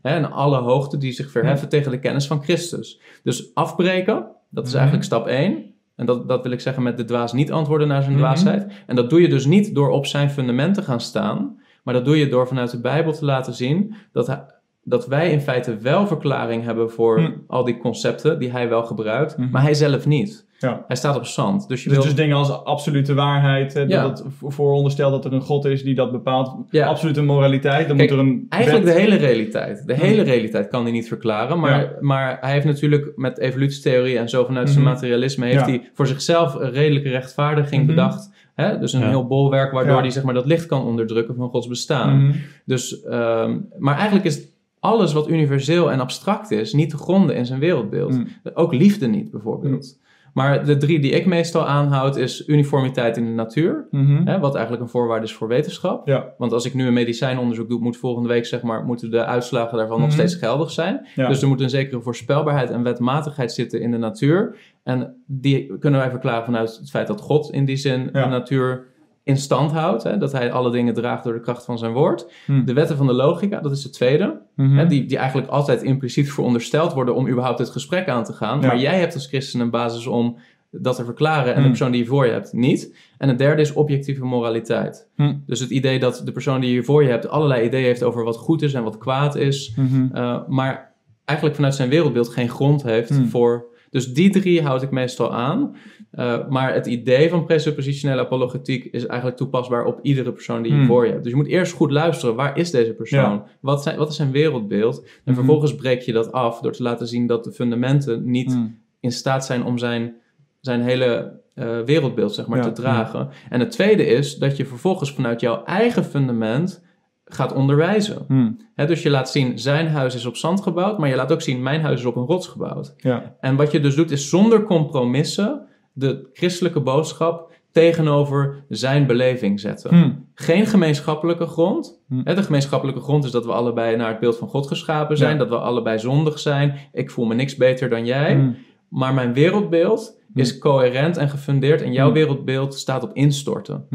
en alle hoogte die zich verheffen tegen de kennis van Christus. Dus afbreken, dat is eigenlijk stap 1. En dat, dat wil ik zeggen met de dwaas niet antwoorden naar zijn dwaasheid. En dat doe je dus niet door op zijn fundamenten te gaan staan, maar dat doe je door vanuit de Bijbel te laten zien dat, dat wij in feite wel verklaring hebben voor hm. al die concepten die hij wel gebruikt, hm. maar hij zelf niet. Ja. Hij staat op zand. Dus, je dus, wil... dus dingen als absolute waarheid, dat het vooronderstelt dat er een God is die dat bepaalt. Ja. Absolute moraliteit, dan moet er een. Eigenlijk de hele realiteit. De hm. hele realiteit kan hij niet verklaren. Maar, maar hij heeft natuurlijk met evolutietheorie en zo vanuit zijn materialisme, heeft hij voor zichzelf een redelijke rechtvaardiging bedacht Hè? Dus een heel bolwerk waardoor hij zeg maar, dat licht kan onderdrukken van Gods bestaan. Mhm. dus, um, maar eigenlijk is alles wat universeel en abstract is niet te gronden in zijn wereldbeeld. Mhm. Ook liefde niet bijvoorbeeld. Maar de drie die ik meestal aanhoud is uniformiteit in de natuur. Mhm. hè, wat eigenlijk een voorwaarde is voor wetenschap. Ja. Want als ik nu een medicijnonderzoek doe, moet volgende week zeg maar, moeten de uitslagen daarvan nog steeds geldig zijn. Dus er moet een zekere voorspelbaarheid en wetmatigheid zitten in de natuur. En die kunnen wij verklaren vanuit het feit dat God in die zin de natuur in stand houdt. Hè, dat hij alle dingen draagt door de kracht van zijn woord. Hm. De wetten van de logica, dat is de tweede. Mhm. hè, die, die eigenlijk altijd impliciet verondersteld worden om überhaupt het gesprek aan te gaan. Maar jij hebt als christen een basis om dat te verklaren en de hm. persoon die je voor je hebt niet. En het derde is objectieve moraliteit. Hm. Dus het idee dat de persoon die je voor je hebt allerlei ideeën heeft over wat goed is en wat kwaad is. Mhm. Uh, maar eigenlijk vanuit zijn wereldbeeld geen grond heeft voor dus die drie houd ik meestal aan. Uh, maar het idee van presuppositionele apologetiek is eigenlijk toepasbaar op iedere persoon die je hmm. voor je hebt. Dus je moet eerst goed luisteren. Waar is deze persoon? Wat, zijn, wat is zijn wereldbeeld? En hmm. vervolgens breek je dat af door te laten zien dat de fundamenten niet hmm. in staat zijn om zijn, zijn hele uh, wereldbeeld zeg maar, te dragen. En het tweede is dat je vervolgens vanuit jouw eigen fundament gaat onderwijzen. Hmm. dus je laat zien, zijn huis is op zand gebouwd, maar je laat ook zien, mijn huis is op een rots gebouwd. Ja. En wat je dus doet, is zonder compromissen de christelijke boodschap tegenover zijn beleving zetten. Hmm. Geen gemeenschappelijke grond. Hmm. De gemeenschappelijke grond is dat we allebei naar het beeld van God geschapen zijn, Ja. dat we allebei zondig zijn. Ik voel me niks beter dan jij. Hmm. Maar mijn wereldbeeld is coherent en gefundeerd en jouw Hmm. wereldbeeld staat op instorten.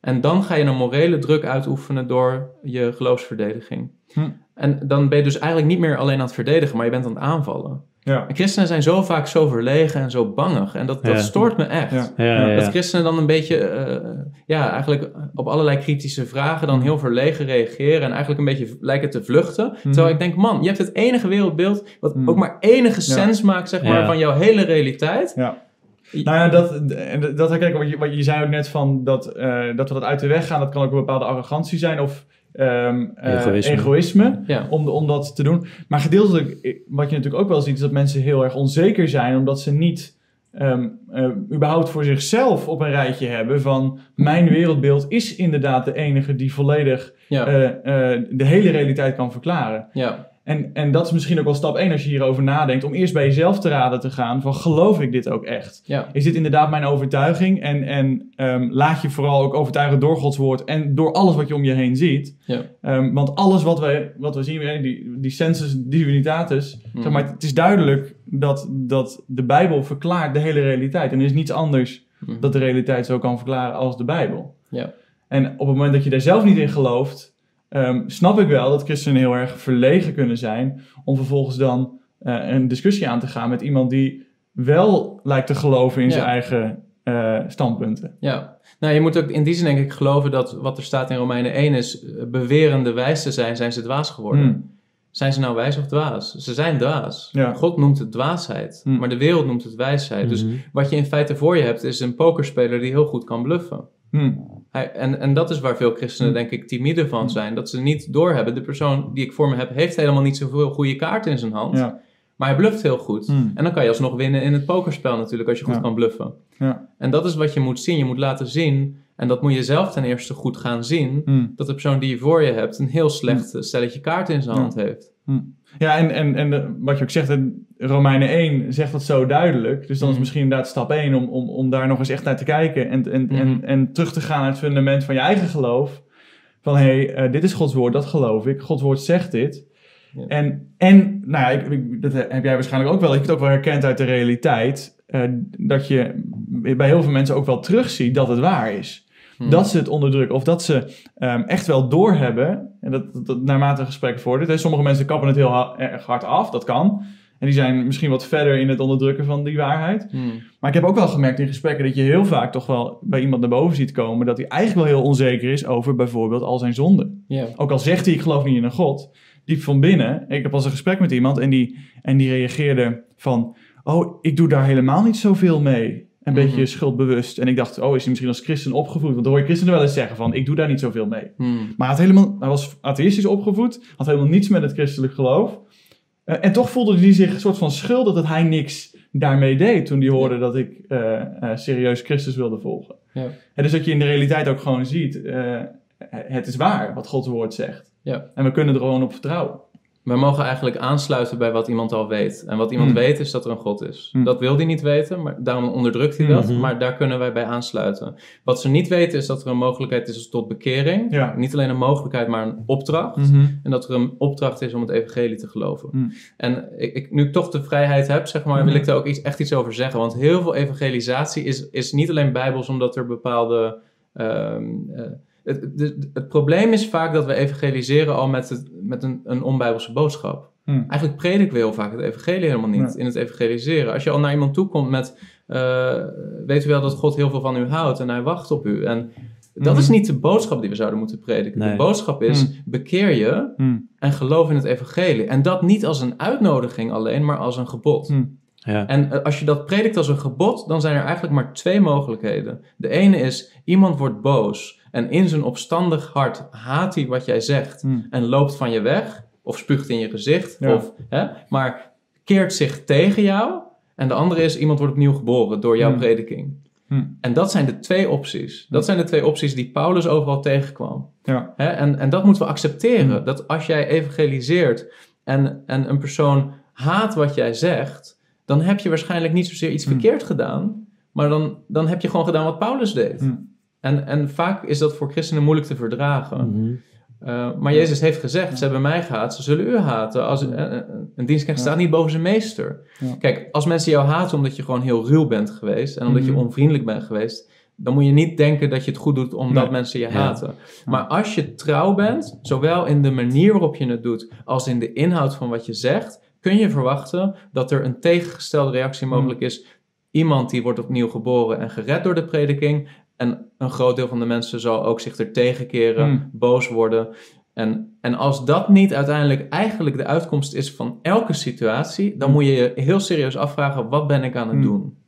En dan ga je een morele druk uitoefenen door je geloofsverdediging. Hmm. En dan ben je dus eigenlijk niet meer alleen aan het verdedigen, maar je bent aan het aanvallen. Ja. En christenen zijn zo vaak zo verlegen en zo bangig. En dat, dat Ja. stoort me echt. Ja. Ja, ja, ja. Dat christenen dan een beetje, eh, ja, eigenlijk op allerlei kritische vragen dan heel verlegen reageren en eigenlijk een beetje lijken te vluchten. Terwijl ik denk, man, je hebt het enige wereldbeeld wat Mhm. ook maar enige sens maakt, zeg maar, Ja. van jouw hele realiteit. Ja. Nou ja, dat, en dat herken ik, wat je, wat je zei ook net van dat, eh, dat we dat uit de weg gaan. Dat kan ook een bepaalde arrogantie zijn of ehm, eh, Egoïsme. egoïsme. Ja. om, de- om dat te doen. Maar gedeeltelijk, wat je natuurlijk ook wel ziet, is dat mensen heel erg onzeker zijn, omdat ze niet ehm, eh, überhaupt voor zichzelf op een rijtje hebben van mijn wereldbeeld is inderdaad de enige die volledig Ja, eh, eh, de hele realiteit kan verklaren. ja, En, en dat is misschien ook wel stap 1 als je hierover nadenkt, om eerst bij jezelf te raden te gaan van geloof ik dit ook echt? ja, Is dit inderdaad mijn overtuiging? En, en ehm, laat je vooral ook overtuigen door Gods woord en door alles wat je om je heen ziet. ja. Ehm, want alles wat we, wat we zien, die, die sensus divinitatis, zeg maar, het is duidelijk dat, dat de Bijbel verklaart de hele realiteit. En er is niets anders Mhm. dat de realiteit zo kan verklaren als de Bijbel. Ja. En op het moment dat je daar zelf niet in gelooft, ehm, snap ik wel dat christenen heel erg verlegen kunnen zijn om vervolgens dan eh, een discussie aan te gaan met iemand die wel lijkt te geloven in Ja. zijn eigen eh, standpunten. Ja, nou je moet ook in die zin denk ik geloven dat wat er staat in Romeinen 1 is, eh, bewerende wijs te zijn, zijn ze dwaas geworden. Hmm. Zijn ze nou wijs of dwaas? Ze zijn dwaas. Ja. God noemt het dwaasheid, Hmm. maar de wereld noemt het wijsheid. Dus Mhm. wat je in feite voor je hebt is een pokerspeler die heel goed kan bluffen. Hmm. Hij, en, en dat is waar veel christenen denk ik timide van zijn. Dat ze niet doorhebben, de persoon die ik voor me heb heeft helemaal niet zoveel goede kaarten in zijn hand. Ja. Maar hij bluft heel goed. Hmm. En dan kan je alsnog winnen in het pokerspel natuurlijk als je goed Ja. kan bluffen. Ja. En dat is wat je moet zien. Je moet laten zien, en dat moet je zelf ten eerste goed gaan zien, dat de persoon die je voor je hebt een heel slecht eh, stelletje kaarten in zijn hand heeft. Ja, en, en, en de- wat je ook zegt, Romeinen 1 zegt dat zo duidelijk. Dus dan is Mhm. misschien inderdaad stap 1 om, om, om daar nog eens echt naar te kijken. En, en, en, en terug te gaan naar het fundament van je eigen geloof. Van hé, hey, eh, dit is Gods woord, dat geloof ik. Gods woord zegt dit. Ja. En, en, nou ja, ik, ik- dat heb jij waarschijnlijk ook wel. Ik heb het ook wel herkend uit de realiteit. eh, dat je bij heel veel mensen ook wel terugziet dat het waar is. Hmm. Dat ze het onderdrukken. Of dat ze ehm, echt wel doorhebben. En dat, dat, dat naarmate een gesprek vordert. Hè, sommige mensen kappen het heel hard af. Dat kan. En die zijn misschien wat verder in het onderdrukken van die waarheid. Hmm. Maar ik heb ook wel gemerkt in gesprekken dat je heel vaak toch wel bij iemand naar boven ziet komen. Dat hij eigenlijk wel heel onzeker is over bijvoorbeeld al zijn zonden. Ook al zegt hij ik geloof niet in een God. Diep van binnen. Ik heb als een gesprek met iemand en die, en die reageerde van... Oh, ik doe daar helemaal niet zoveel mee. Een Mhm. beetje schuldbewust. En ik dacht, oh, is hij misschien als christen opgevoed? Want dan hoor je christenen wel eens zeggen van, ik doe daar niet zoveel mee. Hmm. Maar hij, had helemaal, hij was atheïstisch opgevoed, had helemaal niets met het christelijk geloof. Eh, en toch voelde hij zich een soort van schuldig dat hij niks daarmee deed toen hij hoorde dat ik eh, eh, serieus Christus wilde volgen. Ja. En dus dat je in de realiteit ook gewoon ziet, het is waar wat Gods woord zegt. Ja. En we kunnen er gewoon op vertrouwen. We mogen eigenlijk aansluiten bij wat iemand al weet. En wat iemand Hmm. weet is dat er een God is. Hmm. Dat wil hij niet weten, maar daarom onderdrukt hij dat. Mhm. Maar daar kunnen wij bij aansluiten. Wat ze niet weten is dat er een mogelijkheid is tot bekering. Ja. Niet alleen een mogelijkheid, maar een opdracht. En dat er een opdracht is om het evangelie te geloven. Hmm. En ik, ik, nu ik toch de vrijheid heb, zeg maar, wil ik daar ook iets, echt iets over zeggen. Want heel veel evangelisatie is, is niet alleen bijbels, omdat er bepaalde... ehm, eh, het, het, het probleem is vaak dat we evangeliseren al met, het, met een, een onbijbelse boodschap. Hmm. Eigenlijk prediken we heel vaak het evangelie helemaal niet in het evangeliseren. Als je al naar iemand toe komt met... eh, weet u wel dat God heel veel van u houdt en hij wacht op u. En dat Mhm. is niet de boodschap die we zouden moeten prediken. Nee. De boodschap is, Hmm. bekeer je en geloof in het evangelie. En dat niet als een uitnodiging alleen, maar als een gebod. Ja. En eh, als je dat predikt als een gebod, dan zijn er eigenlijk maar twee mogelijkheden. De ene is, iemand wordt boos en in zijn opstandig hart haat hij wat jij zegt Hmm. en loopt van je weg, of spuugt in je gezicht, Ja. of, hè, maar keert zich tegen jou. En de andere is, iemand wordt opnieuw geboren door jouw Hmm. prediking. Hmm. En dat zijn de twee opties. Dat zijn de twee opties die Paulus overal tegenkwam. Ja. En, en dat moeten we accepteren. Hmm. Dat als jij evangeliseert en, en een persoon haat wat jij zegt, dan heb je waarschijnlijk niet zozeer iets Hmm. verkeerd gedaan, Maar dan, dan heb je gewoon gedaan wat Paulus deed. En, en vaak is dat voor christenen moeilijk te verdragen. Mhm. Uh, maar Jezus heeft gezegd, ze hebben mij gehaat, ze zullen u haten. Als, uh, een dienstknecht staat niet boven zijn meester. Kijk, als mensen jou haten omdat je gewoon heel ruw bent geweest... en omdat je Mhm. onvriendelijk bent geweest... dan moet je niet denken dat je het goed doet omdat Nee. mensen je Ja. haten. Maar als je trouw bent, zowel in de manier waarop je het doet... als in de inhoud van wat je zegt... kun je verwachten dat er een tegengestelde reactie Mhm. mogelijk is. Iemand die wordt opnieuw geboren en gered door de prediking... En een groot deel van de mensen zal ook zich er tegen keren, Hmm. boos worden. En, en als dat niet uiteindelijk eigenlijk de uitkomst is van elke situatie, dan moet je je heel serieus afvragen: wat ben ik aan het Hmm. doen?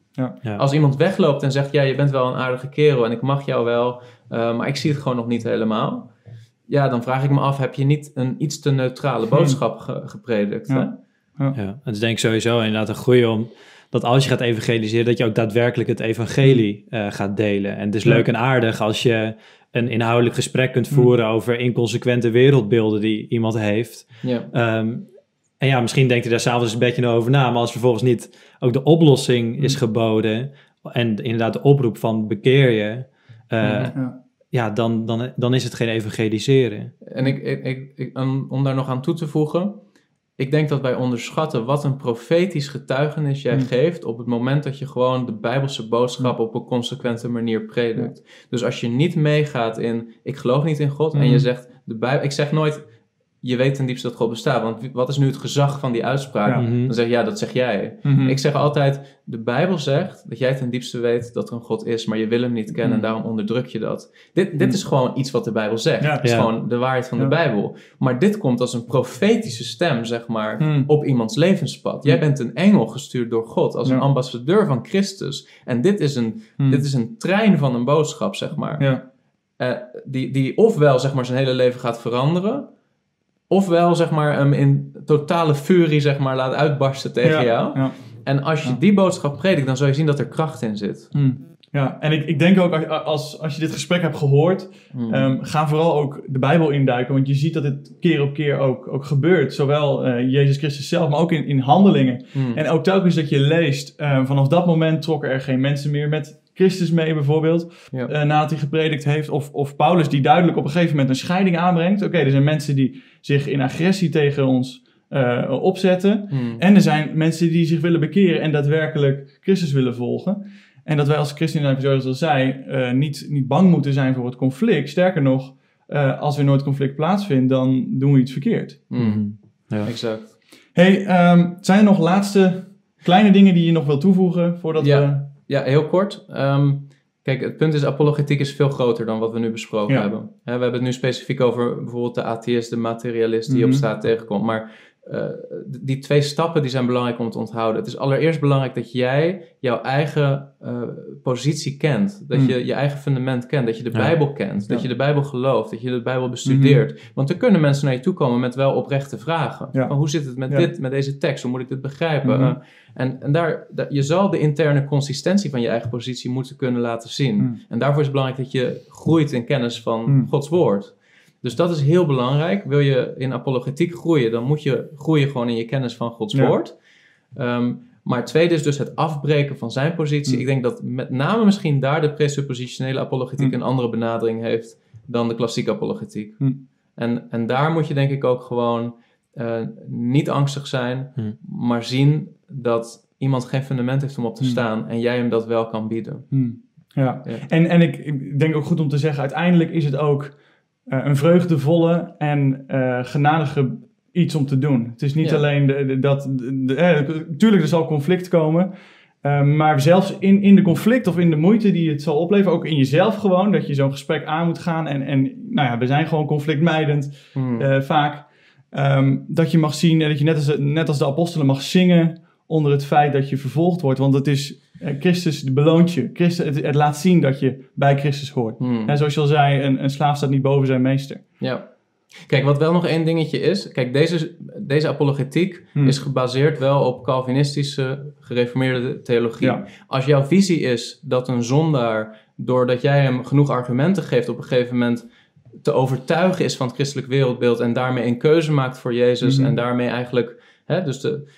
Ja. Als iemand wegloopt en zegt: ja, je bent wel een aardige kerel en ik mag jou wel, eh, maar ik zie het gewoon nog niet helemaal. Ja, dan vraag ik me af: heb je niet een iets te neutrale boodschap ge- gepredikt? Hmm. Ja. hè? Ja, het is denk ik sowieso inderdaad een goede om dat als je gaat evangeliseren, dat je ook daadwerkelijk het evangelie eh, gaat delen. En het is leuk en aardig als je een inhoudelijk gesprek kunt Mm. voeren over inconsequente wereldbeelden die iemand heeft. Ja. Ehm, en ja, misschien denkt hij daar s'avonds een beetje over na, maar als vervolgens niet ook de oplossing Mm. is geboden en inderdaad de oproep van bekeer je, eh. Ja. ja, dan, dan, dan is het geen evangeliseren. En ik, ik, ik, om daar nog aan toe te voegen. Ik denk dat wij onderschatten wat een profetisch getuigenis jij Hmm. geeft op het moment dat je gewoon de Bijbelse boodschap op een consequente manier predikt. Dus als je niet meegaat in ik geloof niet in God en Hmm. je zegt de Bijbel, ik zeg nooit je weet ten diepste dat God bestaat, want wat is nu het gezag van die uitspraak? Ja. Mhm. Dan zeg je ja, dat zeg jij. Mhm. Ik zeg altijd, de Bijbel zegt dat jij ten diepste weet dat er een God is, maar je wil hem niet kennen en Mm. daarom onderdruk je dat. Dit, dit Mm. is gewoon iets wat de Bijbel zegt. Ja. Het is Ja. gewoon de waarheid van Ja. de Bijbel. Maar dit komt als een profetische stem, zeg maar, op iemands levenspad. Jij bent een engel gestuurd door God, als een ambassadeur van Christus. En dit is een, dit is een trein van een boodschap, zeg maar. Ja. Eh, die, die ofwel zeg maar, zijn hele leven gaat veranderen, ofwel zeg maar, hem in totale furie zeg maar, laat uitbarsten tegen ja. jou. Ja. En als je Ja. die boodschap predikt, dan zul je zien dat er kracht in zit. Hmm. Ja, en ik, ik denk ook als- als, als je dit gesprek hebt gehoord. Ehm, ga vooral ook de Bijbel induiken, want je ziet dat het keer op keer ook, ook gebeurt. Zowel eh, Jezus Christus zelf, maar ook in, in handelingen. Hmm. En ook telkens dat je leest, eh, vanaf dat moment trokken er geen mensen meer met Christus mee bijvoorbeeld, Ja. eh, nadat hij gepredikt heeft. Of, of Paulus die duidelijk op een gegeven moment een scheiding aanbrengt. Oké, er zijn mensen die zich in agressie tegen ons eh, opzetten. Hmm. En er zijn mensen die zich willen bekeren en daadwerkelijk Christus willen volgen. En dat wij als christenen, zoals ik al zei, eh, niet, niet bang moeten zijn voor het conflict. Sterker nog, eh, als er nooit conflict plaatsvindt, dan doen we iets verkeerd. Hmm. Ja. Exact. Hey, ehm, zijn er nog laatste kleine dingen die je nog wil toevoegen voordat Ja. we... Ja, heel kort. Ehm, kijk, het punt is, apologetiek is veel groter dan wat we nu besproken Ja. hebben. We hebben het nu specifiek over bijvoorbeeld de atheïst, de materialist die je Mhm. op straat tegenkomt. Maar d- die twee stappen die zijn belangrijk om te onthouden. Het is allereerst belangrijk dat jij jouw eigen eh, positie kent. Dat Mhm. je je eigen fundament kent. Dat je de Ja. Bijbel kent. Dat Ja. Je de Bijbel gelooft. Dat je de Bijbel bestudeert. Want er kunnen mensen naar je toe komen met wel oprechte vragen. Ja. Van, hoe zit het met dit, met deze tekst? Hoe moet ik dit begrijpen? Mhm. Eh, en en daar, daar- je zal de interne consistentie van je eigen positie moeten kunnen laten zien. Mm. En daarvoor is het belangrijk dat je groeit in kennis van Mm. Gods woord. Dus dat is heel belangrijk. Wil je in apologetiek groeien, dan moet je groeien gewoon in je kennis van Gods Ja. woord. Ehm, maar het tweede is dus het afbreken van zijn positie. Mm. Ik denk dat met name misschien daar de presuppositionele apologetiek Mm. een andere benadering heeft dan de klassieke apologetiek. Mm. En, en daar moet je denk ik ook gewoon eh, niet angstig zijn, maar zien dat iemand geen fundament heeft om op te staan en jij hem dat wel kan bieden. Ja, Ja. en, en ik, ik denk ook goed om te zeggen, uiteindelijk is het ook een vreugdevolle en eh, genadige iets om te doen. Het is niet Ja. alleen de, de- dat, de, eh, tuurlijk er zal conflict komen, eh, maar zelfs in, in de conflict of in de moeite die het zal opleveren, ook in jezelf gewoon, dat je zo'n gesprek aan moet gaan en, en nou ja, we zijn gewoon conflictmijdend Hmm. eh, vaak, ehm, dat je mag zien en dat je net als, net als de apostelen mag zingen onder het feit dat je vervolgd wordt, want het is eh, Christus beloont je. Christus, het, het laat zien dat je bij Christus hoort. Hmm. En zoals je al zei, een, een slaaf staat niet boven zijn meester. Ja. Kijk, wat wel nog één dingetje is. Kijk, deze, deze apologetiek Hmm. is gebaseerd wel op Calvinistische gereformeerde theologie. Ja. Als jouw visie is dat een zondaar, doordat jij hem genoeg argumenten geeft, op een gegeven moment te overtuigen is van het christelijk wereldbeeld en daarmee een keuze maakt voor Jezus Mhm. en daarmee eigenlijk, hè, dus de,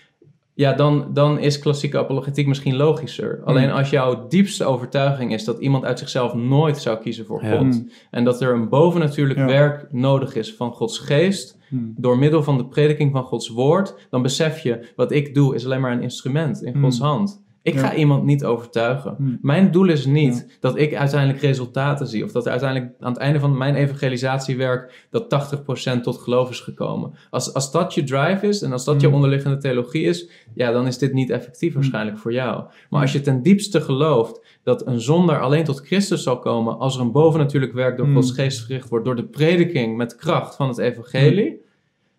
ja, dan, dan is klassieke apologetiek misschien logischer. Hmm. Alleen als jouw diepste overtuiging is dat iemand uit zichzelf nooit zou kiezen voor God. En dat er een bovennatuurlijk Ja. werk nodig is van Gods geest. Hmm. Door middel van de prediking van Gods woord. Dan besef je, wat ik doe is alleen maar een instrument in Gods Hmm. hand. Ik Ja. ga iemand niet overtuigen. Hmm. Mijn doel is niet dat ik uiteindelijk resultaten zie. Of dat er uiteindelijk aan het einde van mijn evangelisatiewerk dat 80% tot geloof is gekomen. Als, als dat je drive is en als dat je Hmm. onderliggende theologie is, ja, dan is dit niet effectief waarschijnlijk voor jou. Maar als je ten diepste gelooft dat een zondaar alleen tot Christus zal komen als er een bovennatuurlijk werk door Hmm. Gods geest verricht wordt, door de prediking met kracht van het evangelie,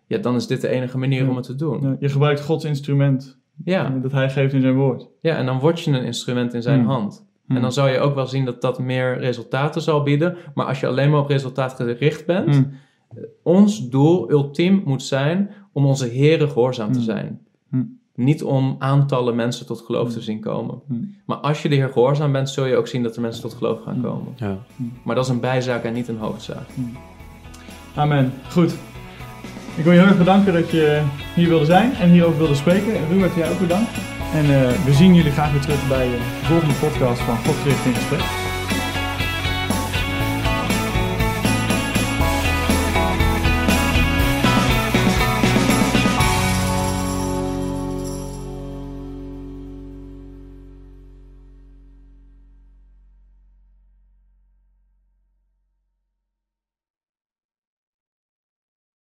ja, dan is dit de enige manier om het te doen. Je gebruikt Gods instrument Ja, eh, dat hij geeft in zijn woord. ja en dan word je een instrument in zijn Hmm. hand. Hmm. En dan zou je ook wel zien dat dat meer resultaten zal bieden. Maar als je alleen maar op resultaat gericht bent, Hmm. ons doel ultiem moet zijn om onze heren gehoorzaam te Hmm. zijn. Hmm. Niet om aantallen mensen tot geloof te zien komen. Hmm. Maar als je de Heer gehoorzaam bent, zul je ook zien dat er mensen tot geloof gaan komen. Ja. Maar dat is een bijzaak en niet een hoofdzaak. Amen. Goed. Ik wil je heel erg bedanken dat je hier wilde zijn en hierover wilde spreken. Ruud, jij ook bedankt. En eh, we zien jullie graag weer terug bij de volgende podcast van God gericht in gesprek.